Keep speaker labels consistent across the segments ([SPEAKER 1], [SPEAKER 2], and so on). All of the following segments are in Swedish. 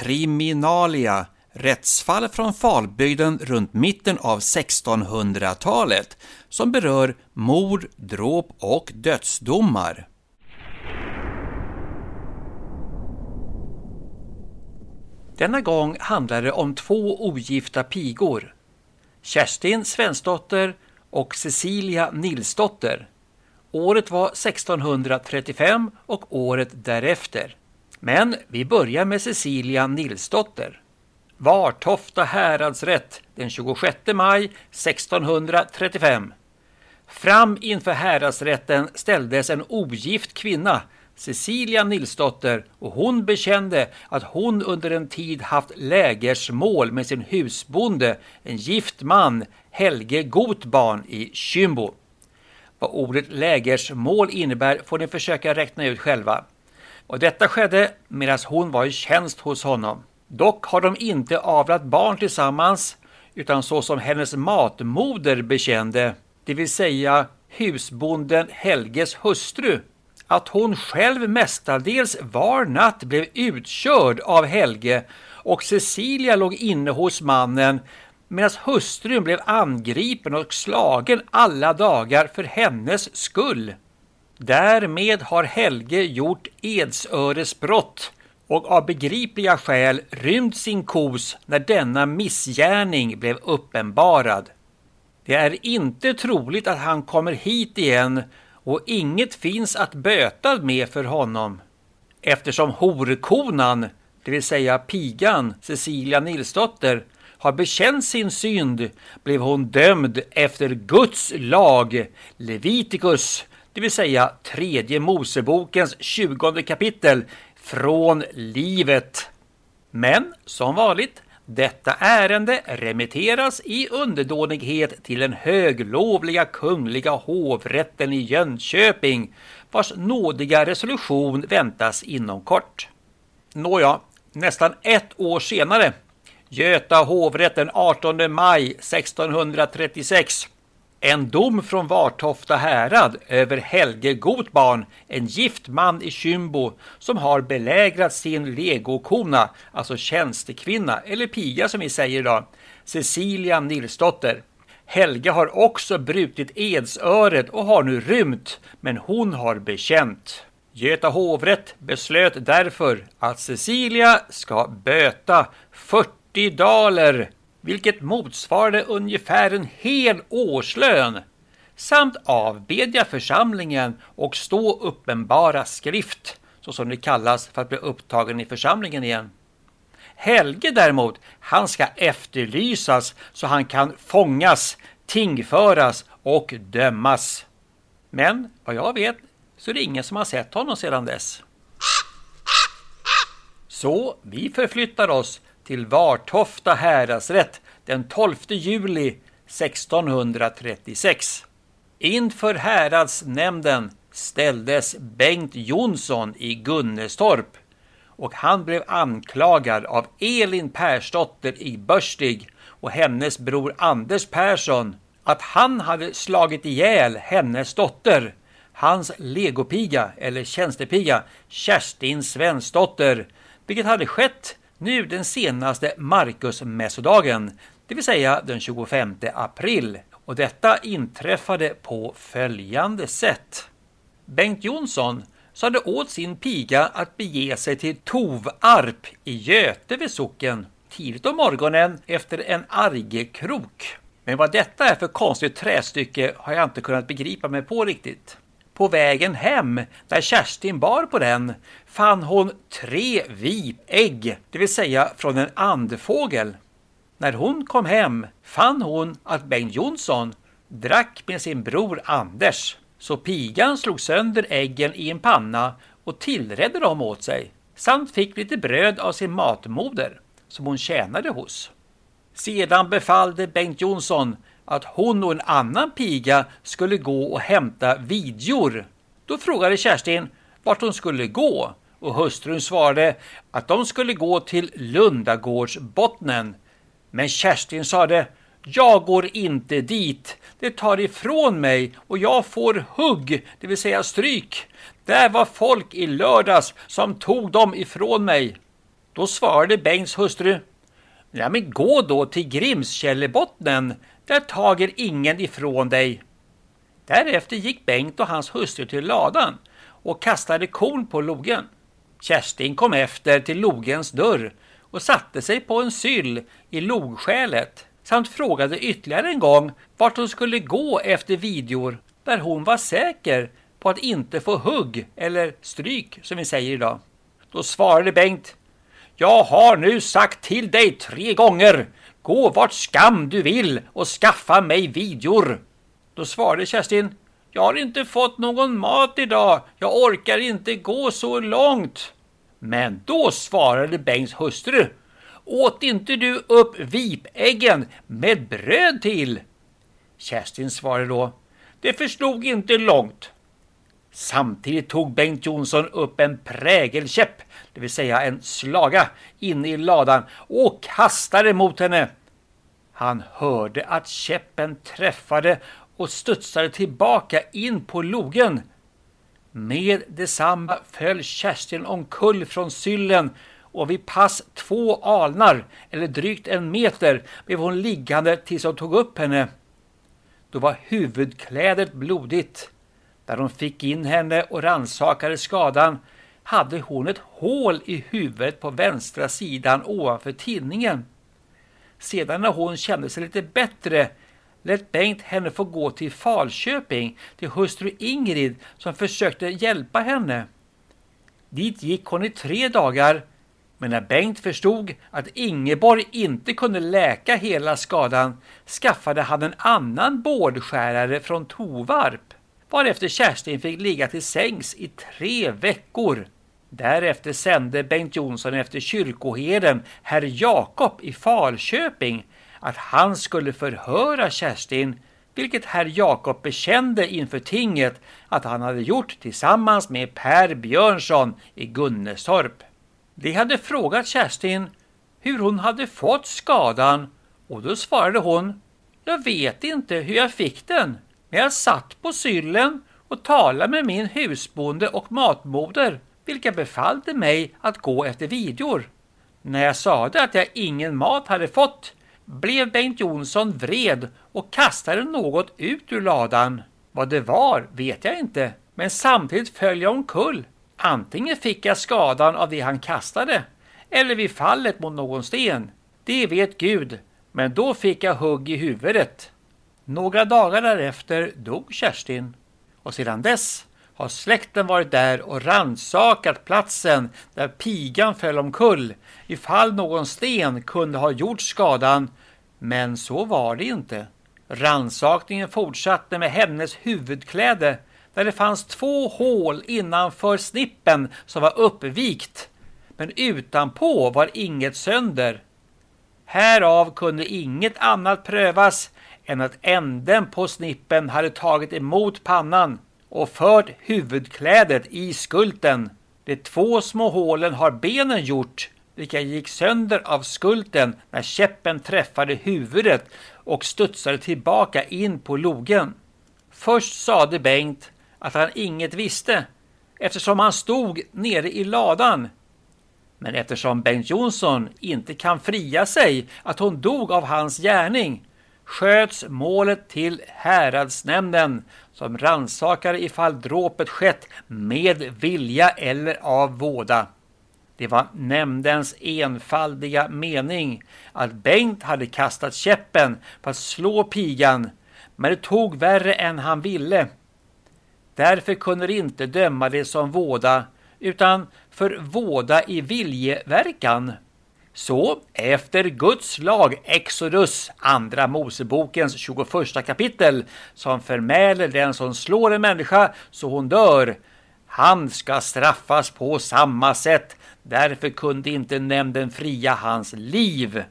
[SPEAKER 1] Kriminalia Rättsfall från Falbygden runt mitten av 1600-talet som berör mord, dråp och dödsdomar. Denna gång handlar det om två ogifta pigor. Kerstin Svensdotter och Cecilia Nilsdotter. Året var 1635 och året därefter. Men vi börjar med Cecilia Nilsdotter. Vartofta häradsrätt den 26 maj 1635. Fram inför häradsrätten ställdes en ogift kvinna, Cecilia Nilsdotter, och hon bekände att hon under en tid haft lägersmål med sin husbonde, en gift man, Helge Gotbarn i Kymbo. Vad ordet lägersmål innebär får ni försöka räkna ut själva. Och detta skedde medan hon var i tjänst hos honom. Dock har de inte avlat barn tillsammans, utan så som hennes matmoder bekände, det vill säga husbonden Helges hustru, att hon själv mestadels var natt blev utkörd av Helge och Cecilia låg inne hos mannen medan hustrun blev angripen och slagen alla dagar för hennes skull. Därmed har Helge gjort edsöresbrott och av begripliga skäl rymt sin kos när denna missgärning blev uppenbarad. Det är inte troligt att han kommer hit igen och inget finns att böta med för honom. Eftersom horkonan, det vill säga pigan Cecilia Nilsdotter, har bekänt sin synd blev hon dömd efter Guds lag, Leviticus, det vill säga tredje Mosebokens tjugonde kapitel, från livet. Men som vanligt, detta ärende remitteras i underdånighet till den höglovliga kungliga hovrätten i Jönköping, vars nådiga resolution väntas inom kort. Nåja, nästan ett år senare, Göta hovrätt den 18 maj 1636 en dom från Vartofta härad över Helge Gotbarn, en gift man i Kymbo som har belägrat sin legokona, alltså tjänstekvinna, eller piga som vi säger idag, Cecilia Nilsdotter. Helge har också brutit edsöret och har nu rymt, men hon har bekänt. Göta hovrätt beslöt därför att Cecilia ska böta 40 daler vilket motsvarade ungefär en hel årslön, samt avbedja församlingen och stå uppenbara skrift, så som det kallas för att bli upptagen i församlingen igen. Helge däremot, han ska efterlysas så han kan fångas, tingföras och dömas. Men vad jag vet så är det ingen som har sett honom sedan dess. Så vi förflyttar oss till Vartofta häradsrätt den 12 juli 1636. Inför häradsnämnden ställdes Bengt Jonsson i Gunnestorp och han blev anklagad av Elin Persdotter i Börstig och hennes bror Anders Persson att han hade slagit ihjäl hennes dotter, hans legopiga eller tjänstepiga Kerstin Svensdotter, vilket hade skett nu den senaste Markusmässodagen, det vill säga den 25 april. Och detta inträffade på följande sätt. Bengt Jonsson sade åt sin piga att bege sig till Tovarp i Göte vid socken tidigt om morgonen efter en argekrok. Men vad detta är för konstigt trästycke har jag inte kunnat begripa mig på riktigt. På vägen hem, där Kerstin bar på den, fann hon tre vipägg, det vill säga från en andfågel. När hon kom hem fann hon att Bengt Jonsson drack med sin bror Anders. Så pigan slog sönder äggen i en panna och tillredde dem åt sig samt fick lite bröd av sin matmoder som hon tjänade hos. Sedan befallde Bengt Jonsson att hon och en annan piga skulle gå och hämta vidjor. Då frågade Kerstin vart hon skulle gå och hustrun svarade att de skulle gå till Lundagårdsbottnen. Men Kerstin sade jag går inte dit. Det tar ifrån mig och jag får hugg, det vill säga stryk. Där var folk i lördags som tog dem ifrån mig. Då svarade Bengts hustru. Ja, men gå då till Grimskällebottnen. Där tager ingen ifrån dig. Därefter gick Bengt och hans hustru till ladan och kastade korn på logen. Kerstin kom efter till logens dörr och satte sig på en syll i logskälet samt frågade ytterligare en gång vart hon skulle gå efter videor där hon var säker på att inte få hugg eller stryk som vi säger idag. Då svarade Bengt jag har nu sagt till dig tre gånger Gå vart skam du vill och skaffa mig videor. Då svarade Kerstin Jag har inte fått någon mat idag. Jag orkar inte gå så långt. Men då svarade Bengts hustru Åt inte du upp vipäggen med bröd till? Kerstin svarade då Det förstod inte långt. Samtidigt tog Bengt Jonsson upp en prägelkäpp, det vill säga en slaga, inne i ladan och kastade mot henne. Han hörde att käppen träffade och studsade tillbaka in på logen. Med detsamma föll Kerstin omkull från syllen och vid pass två alnar, eller drygt en meter, blev hon liggande tills de tog upp henne. Då var huvudklädet blodigt. Där de fick in henne och ransakade skadan hade hon ett hål i huvudet på vänstra sidan ovanför tinningen. Sedan när hon kände sig lite bättre lät Bengt henne få gå till Falköping till hustru Ingrid som försökte hjälpa henne. Dit gick hon i tre dagar men när Bengt förstod att Ingeborg inte kunde läka hela skadan skaffade han en annan bårdskärare från Tovarp varefter Kerstin fick ligga till sängs i tre veckor. Därefter sände Bengt Jonsson efter kyrkoherden herr Jakob i Falköping att han skulle förhöra Kerstin, vilket herr Jakob bekände inför tinget att han hade gjort tillsammans med Per Björnsson i Gunnestorp. De hade frågat Kerstin hur hon hade fått skadan och då svarade hon Jag vet inte hur jag fick den, men jag satt på syllen och talade med min husbonde och matmoder vilka befallde mig att gå efter videor. När jag sade att jag ingen mat hade fått blev Bengt Jonsson vred och kastade något ut ur ladan. Vad det var vet jag inte, men samtidigt föll jag omkull. Antingen fick jag skadan av det han kastade eller vid fallet mot någon sten. Det vet Gud, men då fick jag hugg i huvudet. Några dagar därefter dog Kerstin och sedan dess har släkten varit där och ransakat platsen där pigan föll omkull ifall någon sten kunde ha gjort skadan, men så var det inte. Ransakningen fortsatte med hennes huvudkläde där det fanns två hål innanför snippen som var uppvikt, men utanpå var inget sönder. Härav kunde inget annat prövas än att änden på snippen hade tagit emot pannan och fört huvudklädet i skulten. De två små hålen har benen gjort, vilka gick sönder av skulten när käppen träffade huvudet och studsade tillbaka in på logen. Först sade Bengt att han inget visste eftersom han stod nere i ladan. Men eftersom Bengt Jonsson inte kan fria sig att hon dog av hans gärning sköts målet till häradsnämnden som rannsakar ifall dråpet skett med vilja eller av våda. Det var nämndens enfaldiga mening att Bengt hade kastat käppen för att slå pigan, men det tog värre än han ville. Därför kunde de inte döma det som våda, utan för våda i viljeverkan. Så efter Guds lag, Exodus, andra Mosebokens 21 kapitel, som förmäler den som slår en människa så hon dör, Han ska straffas på samma sätt. Därför kunde inte nämnden fria hans liv.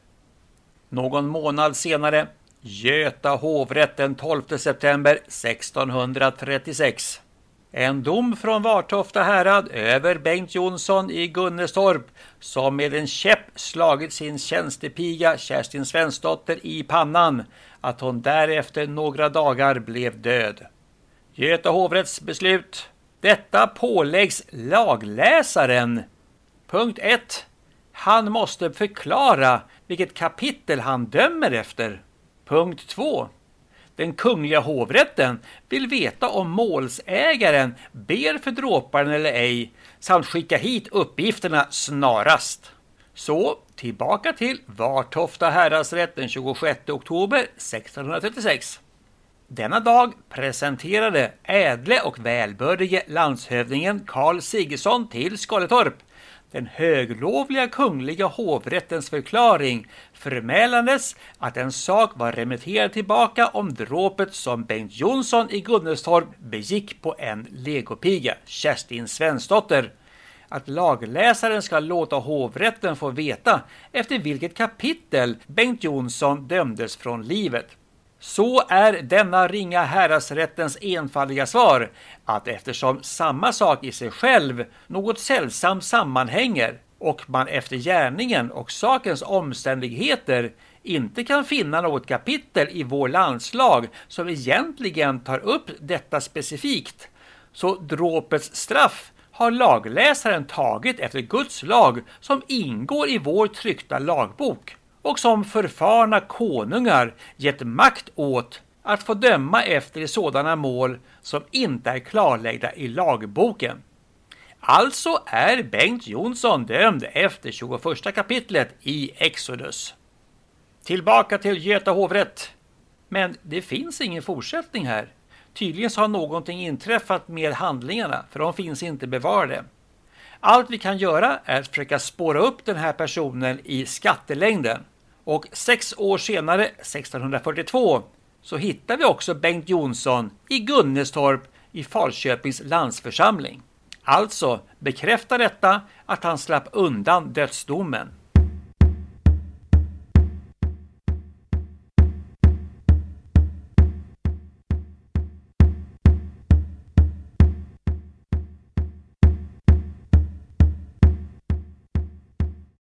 [SPEAKER 1] Någon månad senare, Göta hovrätt den 12 september 1636. En dom från Vartofta härad över Bengt Jonsson i Gunnestorp som med en käpp slagit sin tjänstepiga Kerstin Svensdotter i pannan att hon därefter några dagar blev död. Göta hovrätts beslut. Detta påläggs lagläsaren. Punkt 1. Han måste förklara vilket kapitel han dömer efter. Punkt 2. Den kungliga hovrätten vill veta om målsägaren ber för dråparen eller ej samt skicka hit uppgifterna snarast. Så tillbaka till Vartofta häradsrätt den 26 oktober 1636. Denna dag presenterade ädle och välbördige landshövdingen Karl Sigesson till Skaletorp den höglovliga kungliga hovrättens förklaring förmälandes att en sak var remitterad tillbaka om dråpet som Bengt Jonsson i Gunnestorp begick på en legopiga, Kerstin Svensdotter. Att lagläsaren ska låta hovrätten få veta efter vilket kapitel Bengt Jonsson dömdes från livet. Så är denna ringa häradsrättens enfaldiga svar att eftersom samma sak i sig själv något sällsamt sammanhänger och man efter gärningen och sakens omständigheter inte kan finna något kapitel i vår landslag som egentligen tar upp detta specifikt, så dråpets straff har lagläsaren tagit efter Guds lag som ingår i vår tryckta lagbok och som förfarna konungar gett makt åt att få döma efter i sådana mål som inte är klarlagda i lagboken. Alltså är Bengt Jonsson dömd efter 21 kapitlet i Exodus. Tillbaka till Göta hovrätt. Men det finns ingen fortsättning här. Tydligen så har någonting inträffat med handlingarna, för de finns inte bevarade. Allt vi kan göra är att försöka spåra upp den här personen i skattelängden. Och sex år senare, 1642, så hittar vi också Bengt Jonsson i Gunnestorp i Falköpings landsförsamling. Alltså bekräftar detta att han slapp undan dödsdomen.